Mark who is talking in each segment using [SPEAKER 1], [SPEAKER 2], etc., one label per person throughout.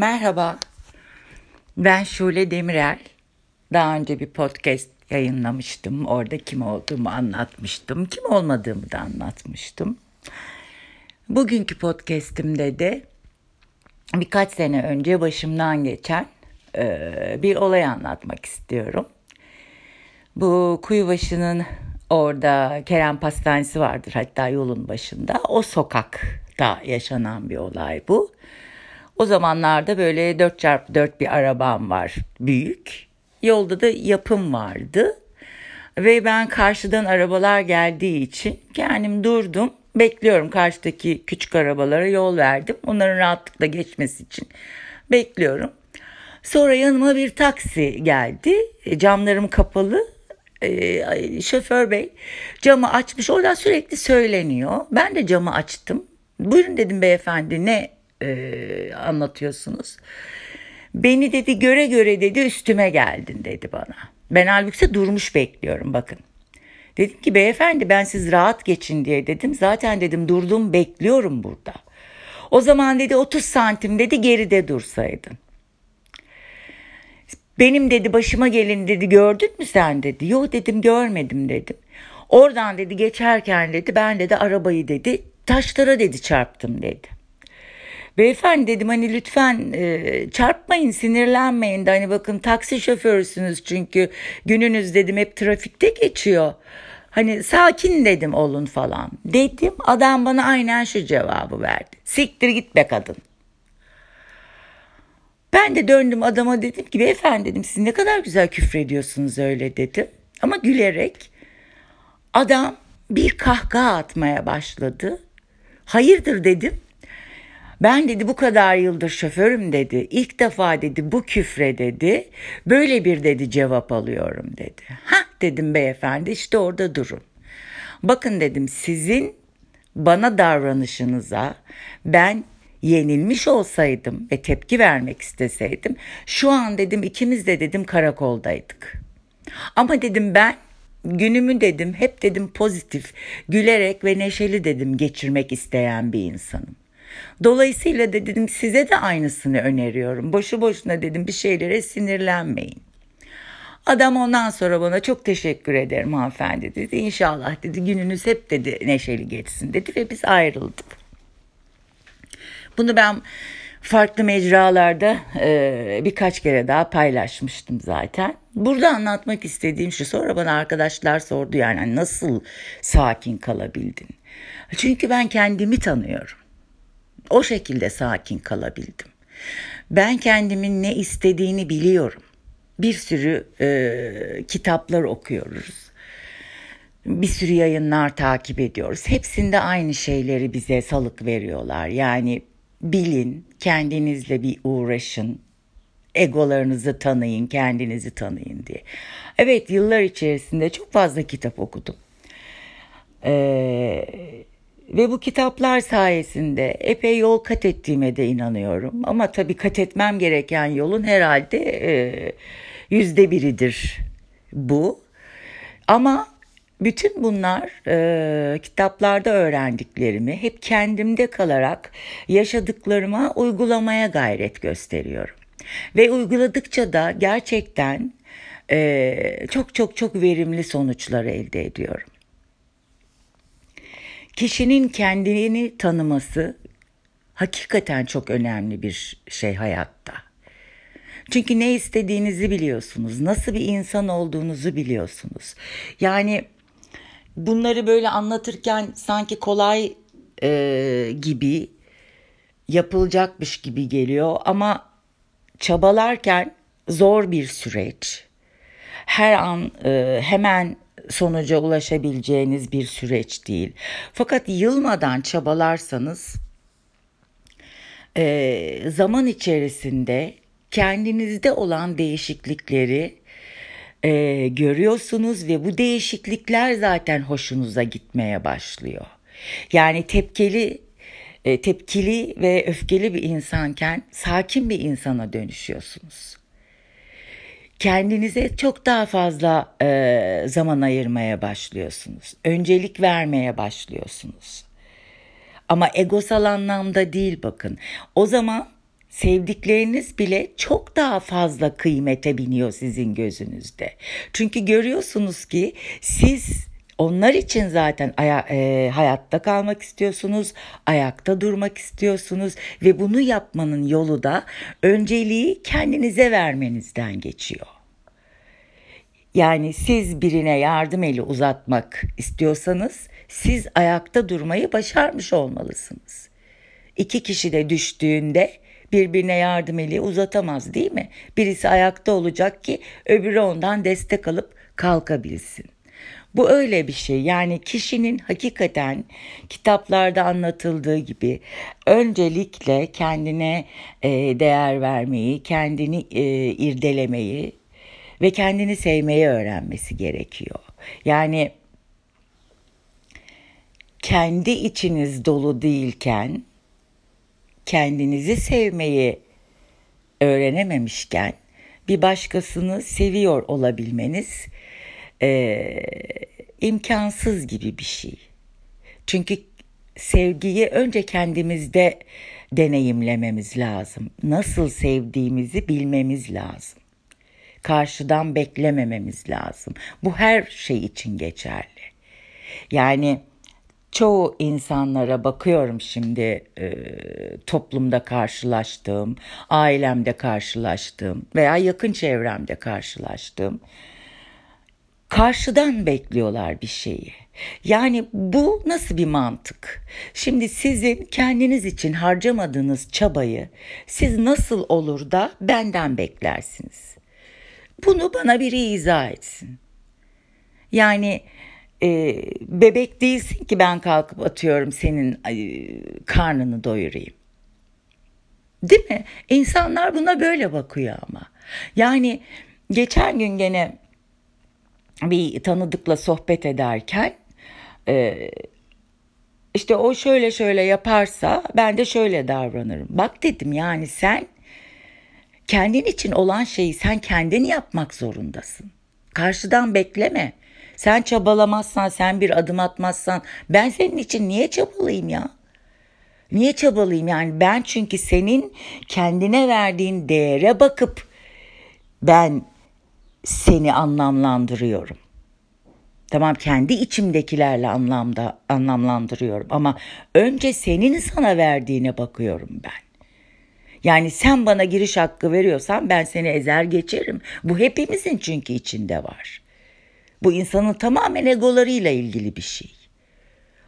[SPEAKER 1] Merhaba, ben Şule Demirel. Daha önce bir podcast yayınlamıştım. Orada kim olduğumu anlatmıştım. Kim olmadığımı da anlatmıştım. Bugünkü podcastimde de birkaç sene önce başımdan geçen e, bir olay anlatmak istiyorum. Bu Kuyubaşı'nın orada Kerem Pastanesi vardır hatta yolun başında. O sokakta yaşanan bir olay bu. O zamanlarda böyle 4x4 bir arabam var büyük. Yolda da yapım vardı. Ve ben karşıdan arabalar geldiği için kendim durdum. Bekliyorum karşıdaki küçük arabalara yol verdim. Onların rahatlıkla geçmesi için bekliyorum. Sonra yanıma bir taksi geldi. E, camlarım kapalı. Ee, şoför bey camı açmış. Oradan sürekli söyleniyor. Ben de camı açtım. Buyurun dedim beyefendi ne e, anlatıyorsunuz. Beni dedi göre göre dedi üstüme geldin dedi bana. Ben halbuki durmuş bekliyorum bakın. Dedim ki beyefendi ben siz rahat geçin diye dedim. Zaten dedim durdum bekliyorum burada. O zaman dedi 30 santim dedi geride dursaydın. Benim dedi başıma gelin dedi gördün mü sen dedi. Yok dedim görmedim dedim. Oradan dedi geçerken dedi ben dedi arabayı dedi taşlara dedi çarptım dedi. Beyefendi dedim hani lütfen e, çarpmayın sinirlenmeyin de hani bakın taksi şoförüsünüz çünkü gününüz dedim hep trafikte geçiyor. Hani sakin dedim olun falan. Dedim adam bana aynen şu cevabı verdi. Siktir git be kadın. Ben de döndüm adama dedim ki beyefendi dedim siz ne kadar güzel küfrediyorsunuz öyle dedim. Ama gülerek adam bir kahkaha atmaya başladı. Hayırdır dedim. Ben dedi bu kadar yıldır şoförüm dedi. İlk defa dedi bu küfre dedi. Böyle bir dedi cevap alıyorum dedi. Ha dedim beyefendi işte orada durun. Bakın dedim sizin bana davranışınıza ben yenilmiş olsaydım ve tepki vermek isteseydim şu an dedim ikimiz de dedim karakoldaydık. Ama dedim ben günümü dedim hep dedim pozitif, gülerek ve neşeli dedim geçirmek isteyen bir insanım. Dolayısıyla da dedim size de aynısını öneriyorum. Boşu boşuna dedim bir şeylere sinirlenmeyin. Adam ondan sonra bana çok teşekkür ederim hanımefendi dedi. İnşallah dedi gününüz hep dedi neşeli geçsin dedi ve biz ayrıldık. Bunu ben farklı mecralarda e, birkaç kere daha paylaşmıştım zaten. Burada anlatmak istediğim şu sonra bana arkadaşlar sordu yani nasıl sakin kalabildin? Çünkü ben kendimi tanıyorum. O şekilde sakin kalabildim. Ben kendimin ne istediğini biliyorum. Bir sürü e, kitaplar okuyoruz. Bir sürü yayınlar takip ediyoruz. Hepsinde aynı şeyleri bize salık veriyorlar. Yani bilin, kendinizle bir uğraşın, egolarınızı tanıyın, kendinizi tanıyın diye. Evet yıllar içerisinde çok fazla kitap okudum. Ee, ve bu kitaplar sayesinde epey yol kat ettiğime de inanıyorum. Ama tabii kat etmem gereken yolun herhalde e, yüzde biridir bu. Ama bütün bunlar e, kitaplarda öğrendiklerimi hep kendimde kalarak yaşadıklarıma uygulamaya gayret gösteriyorum. Ve uyguladıkça da gerçekten e, çok çok çok verimli sonuçlar elde ediyorum. Kişinin kendini tanıması hakikaten çok önemli bir şey hayatta. Çünkü ne istediğinizi biliyorsunuz, nasıl bir insan olduğunuzu biliyorsunuz. Yani bunları böyle anlatırken sanki kolay e, gibi yapılacakmış gibi geliyor ama çabalarken zor bir süreç. Her an e, hemen sonuca ulaşabileceğiniz bir süreç değil. Fakat yılmadan çabalarsanız e, zaman içerisinde kendinizde olan değişiklikleri e, görüyorsunuz ve bu değişiklikler zaten hoşunuza gitmeye başlıyor. Yani tepkili e, tepkili ve öfkeli bir insanken sakin bir insana dönüşüyorsunuz kendinize çok daha fazla e, zaman ayırmaya başlıyorsunuz. Öncelik vermeye başlıyorsunuz. Ama egosal anlamda değil bakın. O zaman sevdikleriniz bile çok daha fazla kıymete biniyor sizin gözünüzde. Çünkü görüyorsunuz ki siz onlar için zaten aya, e, hayatta kalmak istiyorsunuz, ayakta durmak istiyorsunuz ve bunu yapmanın yolu da önceliği kendinize vermenizden geçiyor. Yani siz birine yardım eli uzatmak istiyorsanız siz ayakta durmayı başarmış olmalısınız. İki kişi de düştüğünde birbirine yardım eli uzatamaz değil mi? Birisi ayakta olacak ki öbürü ondan destek alıp kalkabilsin. Bu öyle bir şey. Yani kişinin hakikaten kitaplarda anlatıldığı gibi öncelikle kendine e, değer vermeyi, kendini e, irdelemeyi ve kendini sevmeyi öğrenmesi gerekiyor. Yani kendi içiniz dolu değilken kendinizi sevmeyi öğrenememişken bir başkasını seviyor olabilmeniz e, imkansız gibi bir şey. Çünkü sevgiyi önce kendimizde deneyimlememiz lazım. Nasıl sevdiğimizi bilmemiz lazım. Karşıdan beklemememiz lazım. Bu her şey için geçerli. Yani çoğu insanlara bakıyorum şimdi e, toplumda karşılaştığım, ailemde karşılaştığım veya yakın çevremde karşılaştığım karşıdan bekliyorlar bir şeyi. Yani bu nasıl bir mantık? Şimdi sizin kendiniz için harcamadığınız çabayı siz nasıl olur da benden beklersiniz? Bunu bana biri izah etsin. Yani e, bebek değilsin ki ben kalkıp atıyorum senin e, karnını doyurayım. Değil mi? İnsanlar buna böyle bakıyor ama. Yani geçen gün gene bir tanıdıkla sohbet ederken e, işte o şöyle şöyle yaparsa ben de şöyle davranırım. Bak dedim yani sen kendin için olan şeyi sen kendin yapmak zorundasın. Karşıdan bekleme. Sen çabalamazsan, sen bir adım atmazsan ben senin için niye çabalayayım ya? Niye çabalayayım yani ben çünkü senin kendine verdiğin değere bakıp ben seni anlamlandırıyorum. Tamam kendi içimdekilerle anlamda anlamlandırıyorum ama önce senin sana verdiğine bakıyorum ben. Yani sen bana giriş hakkı veriyorsan ben seni ezer geçerim. Bu hepimizin çünkü içinde var. Bu insanın tamamen egolarıyla ilgili bir şey.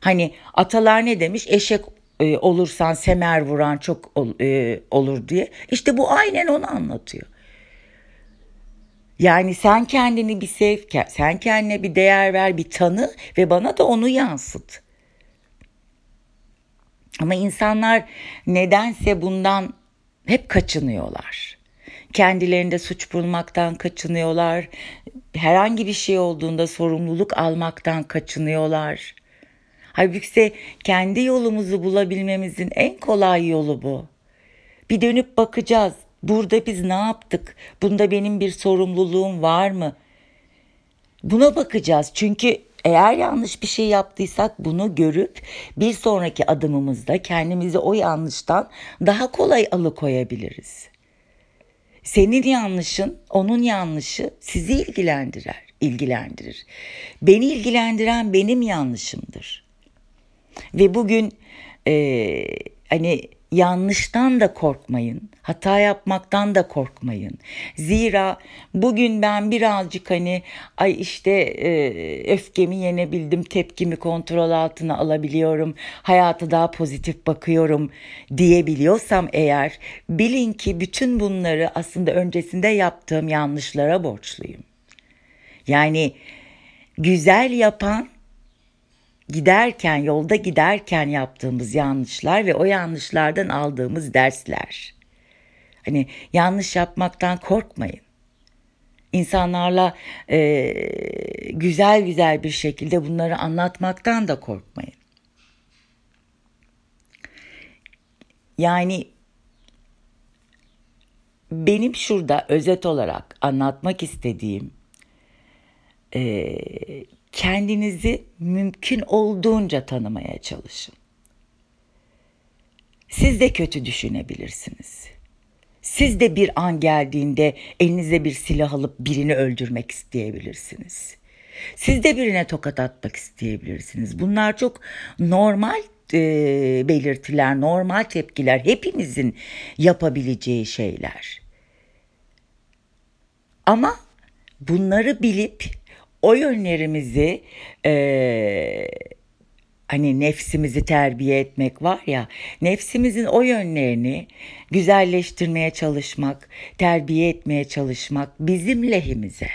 [SPEAKER 1] Hani atalar ne demiş? Eşek e, olursan semer vuran çok e, olur diye. İşte bu aynen onu anlatıyor. Yani sen kendini bir sev, sen kendine bir değer ver, bir tanı ve bana da onu yansıt. Ama insanlar nedense bundan hep kaçınıyorlar. Kendilerinde suç bulmaktan kaçınıyorlar. Herhangi bir şey olduğunda sorumluluk almaktan kaçınıyorlar. Halbuki kendi yolumuzu bulabilmemizin en kolay yolu bu. Bir dönüp bakacağız. Burada biz ne yaptık? Bunda benim bir sorumluluğum var mı? Buna bakacağız. Çünkü eğer yanlış bir şey yaptıysak bunu görüp bir sonraki adımımızda kendimizi o yanlıştan daha kolay alıkoyabiliriz. Senin yanlışın, onun yanlışı sizi ilgilendirir, ilgilendirir. Beni ilgilendiren benim yanlışımdır. Ve bugün e, hani yanlıştan da korkmayın. Hata yapmaktan da korkmayın. Zira bugün ben birazcık hani ay işte e, öfkemi yenebildim, tepkimi kontrol altına alabiliyorum, hayata daha pozitif bakıyorum diyebiliyorsam eğer bilin ki bütün bunları aslında öncesinde yaptığım yanlışlara borçluyum. Yani güzel yapan giderken, yolda giderken yaptığımız yanlışlar ve o yanlışlardan aldığımız dersler. Hani yanlış yapmaktan korkmayın. İnsanlarla e, güzel güzel bir şekilde bunları anlatmaktan da korkmayın. Yani benim şurada özet olarak anlatmak istediğim e, kendinizi mümkün olduğunca tanımaya çalışın. Siz de kötü düşünebilirsiniz. Siz de bir an geldiğinde elinize bir silah alıp birini öldürmek isteyebilirsiniz. Siz de birine tokat atmak isteyebilirsiniz. Bunlar çok normal e, belirtiler, normal tepkiler. Hepimizin yapabileceği şeyler. Ama bunları bilip o yönlerimizi e, hani nefsimizi terbiye etmek var ya nefsimizin o yönlerini güzelleştirmeye çalışmak, terbiye etmeye çalışmak bizim lehimize.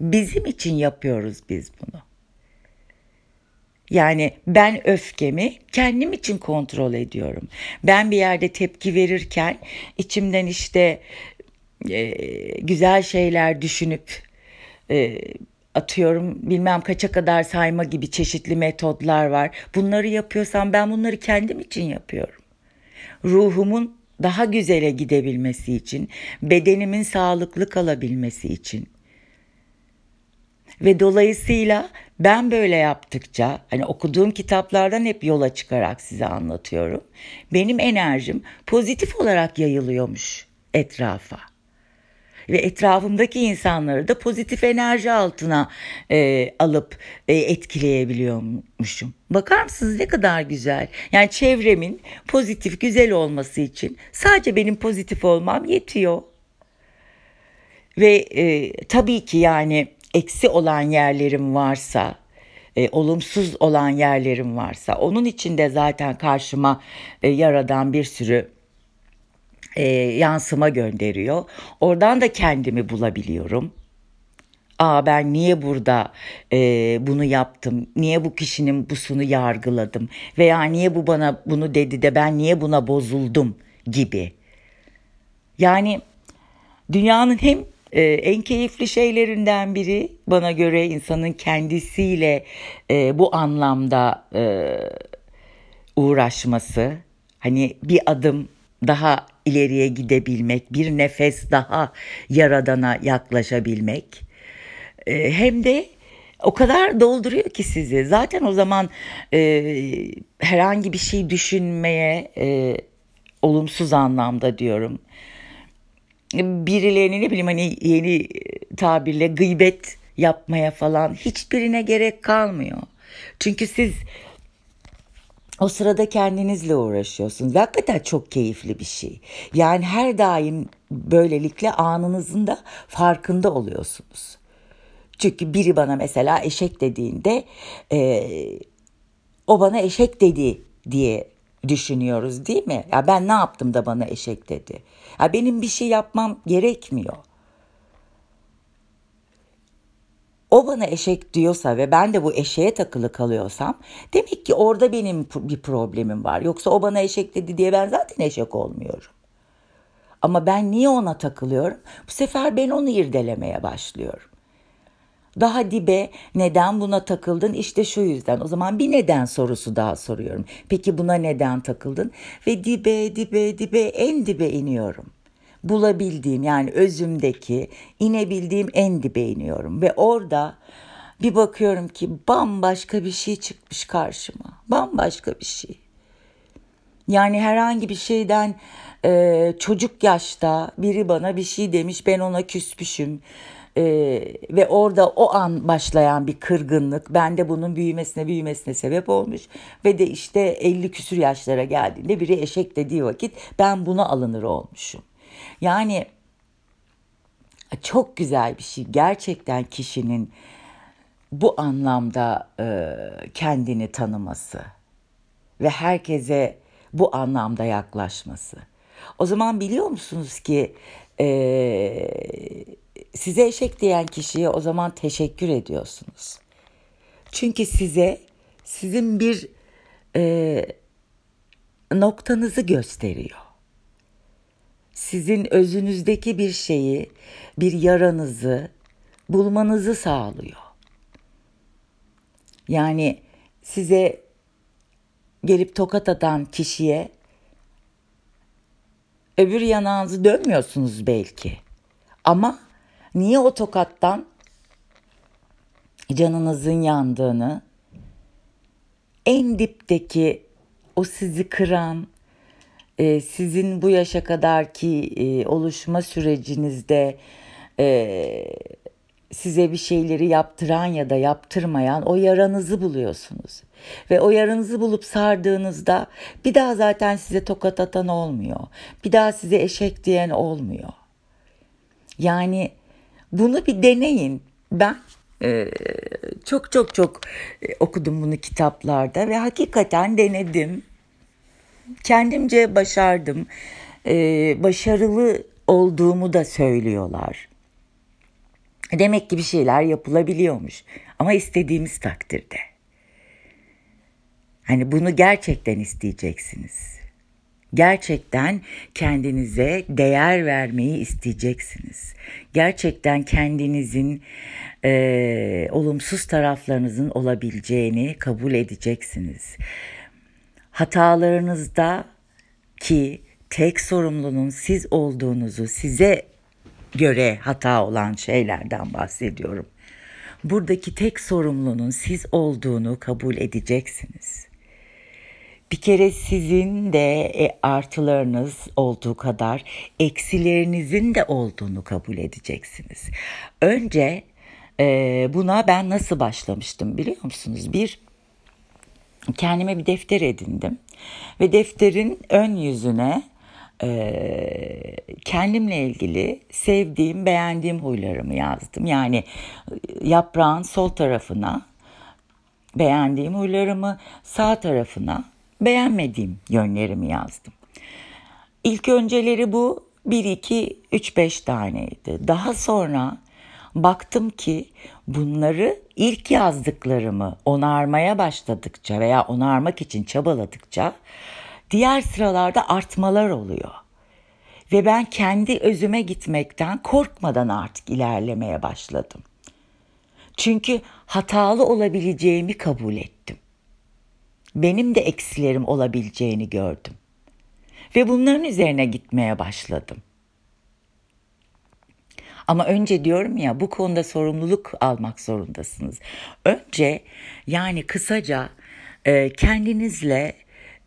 [SPEAKER 1] Bizim için yapıyoruz biz bunu. Yani ben öfkemi kendim için kontrol ediyorum. Ben bir yerde tepki verirken içimden işte e, güzel şeyler düşünüp atıyorum bilmem kaça kadar sayma gibi çeşitli metodlar var. Bunları yapıyorsam ben bunları kendim için yapıyorum. Ruhumun daha güzele gidebilmesi için, bedenimin sağlıklı kalabilmesi için. Ve dolayısıyla ben böyle yaptıkça hani okuduğum kitaplardan hep yola çıkarak size anlatıyorum. Benim enerjim pozitif olarak yayılıyormuş etrafa ve etrafımdaki insanları da pozitif enerji altına e, alıp e, etkileyebiliyormuşum. Bakar mısınız ne kadar güzel. Yani çevremin pozitif, güzel olması için sadece benim pozitif olmam yetiyor. Ve e, tabii ki yani eksi olan yerlerim varsa, e, olumsuz olan yerlerim varsa, onun için de zaten karşıma e, yaradan bir sürü e, yansıma gönderiyor. Oradan da kendimi bulabiliyorum. Aa ben niye burada e, bunu yaptım? Niye bu kişinin busunu yargıladım? Veya niye bu bana bunu dedi de ben niye buna bozuldum gibi. Yani dünyanın hem e, en keyifli şeylerinden biri bana göre insanın kendisiyle e, bu anlamda e, uğraşması. Hani bir adım daha ileriye gidebilmek, bir nefes daha yaradana yaklaşabilmek. E, hem de o kadar dolduruyor ki sizi. Zaten o zaman e, herhangi bir şey düşünmeye e, olumsuz anlamda diyorum. Birilerini ne bileyim hani yeni tabirle gıybet yapmaya falan hiçbirine gerek kalmıyor. Çünkü siz o sırada kendinizle uğraşıyorsunuz. Hakikaten çok keyifli bir şey. Yani her daim böylelikle anınızın da farkında oluyorsunuz. Çünkü biri bana mesela eşek dediğinde e, o bana eşek dedi diye düşünüyoruz değil mi? Ya ben ne yaptım da bana eşek dedi. Ya benim bir şey yapmam gerekmiyor. O bana eşek diyorsa ve ben de bu eşeğe takılı kalıyorsam demek ki orada benim bir problemim var. Yoksa o bana eşek dedi diye ben zaten eşek olmuyorum. Ama ben niye ona takılıyorum? Bu sefer ben onu irdelemeye başlıyorum. Daha dibe neden buna takıldın? İşte şu yüzden. O zaman bir neden sorusu daha soruyorum. Peki buna neden takıldın? Ve dibe dibe dibe en dibe iniyorum bulabildiğim yani özümdeki inebildiğim en dibe iniyorum ve orada bir bakıyorum ki bambaşka bir şey çıkmış karşıma. Bambaşka bir şey. Yani herhangi bir şeyden e, çocuk yaşta biri bana bir şey demiş ben ona küsmüşüm. Ee, ve orada o an başlayan bir kırgınlık bende bunun büyümesine büyümesine sebep olmuş ve de işte 50 küsür yaşlara geldiğinde biri eşek dediği vakit ben buna alınır olmuşum. Yani çok güzel bir şey gerçekten kişinin bu anlamda e, kendini tanıması ve herkese bu anlamda yaklaşması. O zaman biliyor musunuz ki e, size eşek diyen kişiye o zaman teşekkür ediyorsunuz. Çünkü size sizin bir e, noktanızı gösteriyor sizin özünüzdeki bir şeyi, bir yaranızı bulmanızı sağlıyor. Yani size gelip tokat atan kişiye öbür yanağınızı dönmüyorsunuz belki. Ama niye o tokattan canınızın yandığını, en dipteki o sizi kıran, e, sizin bu yaşa kadarki e, oluşma sürecinizde e, size bir şeyleri yaptıran ya da yaptırmayan o yaranızı buluyorsunuz. Ve o yaranızı bulup sardığınızda bir daha zaten size tokat atan olmuyor. Bir daha size eşek diyen olmuyor. Yani bunu bir deneyin. Ben e, çok çok çok e, okudum bunu kitaplarda ve hakikaten denedim. Kendimce başardım. E, başarılı olduğumu da söylüyorlar. Demek ki bir şeyler yapılabiliyormuş. Ama istediğimiz takdirde. Hani bunu gerçekten isteyeceksiniz. Gerçekten kendinize değer vermeyi isteyeceksiniz. Gerçekten kendinizin e, olumsuz taraflarınızın olabileceğini kabul edeceksiniz. Hatalarınızda ki tek sorumlunun siz olduğunuzu size göre hata olan şeylerden bahsediyorum. Buradaki tek sorumlunun siz olduğunu kabul edeceksiniz. Bir kere sizin de e, artılarınız olduğu kadar eksilerinizin de olduğunu kabul edeceksiniz. Önce e, buna ben nasıl başlamıştım biliyor musunuz? Bir kendime bir defter edindim ve defterin ön yüzüne e, kendimle ilgili sevdiğim, beğendiğim huylarımı yazdım. Yani yaprağın sol tarafına beğendiğim huylarımı, sağ tarafına beğenmediğim yönlerimi yazdım. İlk önceleri bu 1, 2, 3, 5 taneydi. Daha sonra baktım ki bunları ilk yazdıklarımı onarmaya başladıkça veya onarmak için çabaladıkça diğer sıralarda artmalar oluyor. Ve ben kendi özüme gitmekten korkmadan artık ilerlemeye başladım. Çünkü hatalı olabileceğimi kabul ettim. Benim de eksilerim olabileceğini gördüm. Ve bunların üzerine gitmeye başladım. Ama önce diyorum ya bu konuda sorumluluk almak zorundasınız. Önce yani kısaca e, kendinizle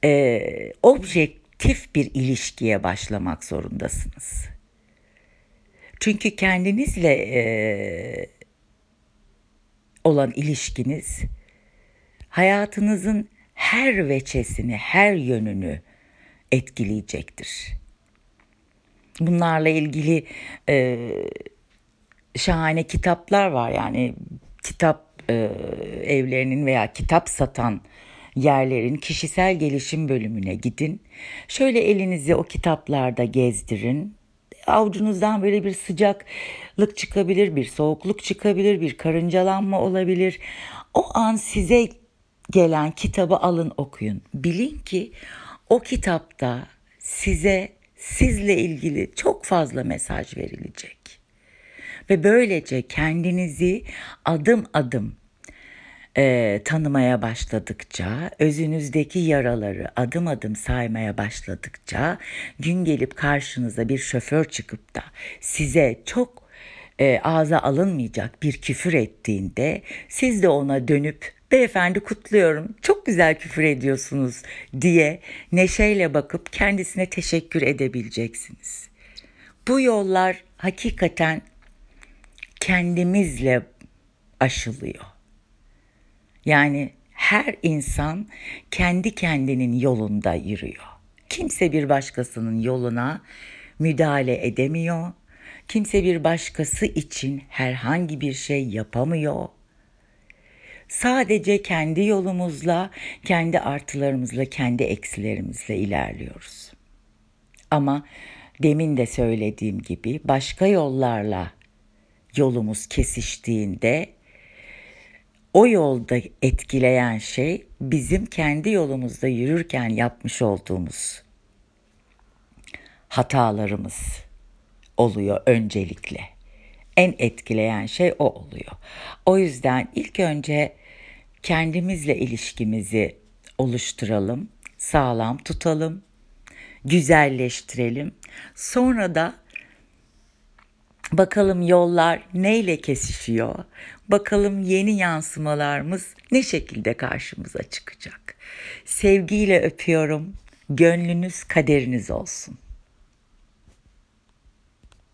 [SPEAKER 1] e, objektif bir ilişkiye başlamak zorundasınız. Çünkü kendinizle e, olan ilişkiniz hayatınızın her veçesini, her yönünü etkileyecektir. Bunlarla ilgili e, şahane kitaplar var yani kitap e, evlerinin veya kitap satan yerlerin kişisel gelişim bölümüne gidin. Şöyle elinizi o kitaplarda gezdirin. Avucunuzdan böyle bir sıcaklık çıkabilir, bir soğukluk çıkabilir, bir karıncalanma olabilir. O an size gelen kitabı alın okuyun. Bilin ki o kitapta size sizle ilgili çok fazla mesaj verilecek. Ve böylece kendinizi adım adım e, tanımaya başladıkça, özünüzdeki yaraları adım adım saymaya başladıkça, gün gelip karşınıza bir şoför çıkıp da size çok e, ağza alınmayacak bir küfür ettiğinde, siz de ona dönüp beyefendi kutluyorum çok güzel küfür ediyorsunuz diye neşeyle bakıp kendisine teşekkür edebileceksiniz. Bu yollar hakikaten kendimizle aşılıyor. Yani her insan kendi kendinin yolunda yürüyor. Kimse bir başkasının yoluna müdahale edemiyor. Kimse bir başkası için herhangi bir şey yapamıyor. Sadece kendi yolumuzla, kendi artılarımızla, kendi eksilerimizle ilerliyoruz. Ama demin de söylediğim gibi başka yollarla yolumuz kesiştiğinde o yolda etkileyen şey bizim kendi yolumuzda yürürken yapmış olduğumuz hatalarımız oluyor öncelikle. En etkileyen şey o oluyor. O yüzden ilk önce kendimizle ilişkimizi oluşturalım, sağlam tutalım, güzelleştirelim. Sonra da Bakalım yollar neyle kesişiyor? Bakalım yeni yansımalarımız ne şekilde karşımıza çıkacak? Sevgiyle öpüyorum. Gönlünüz kaderiniz olsun.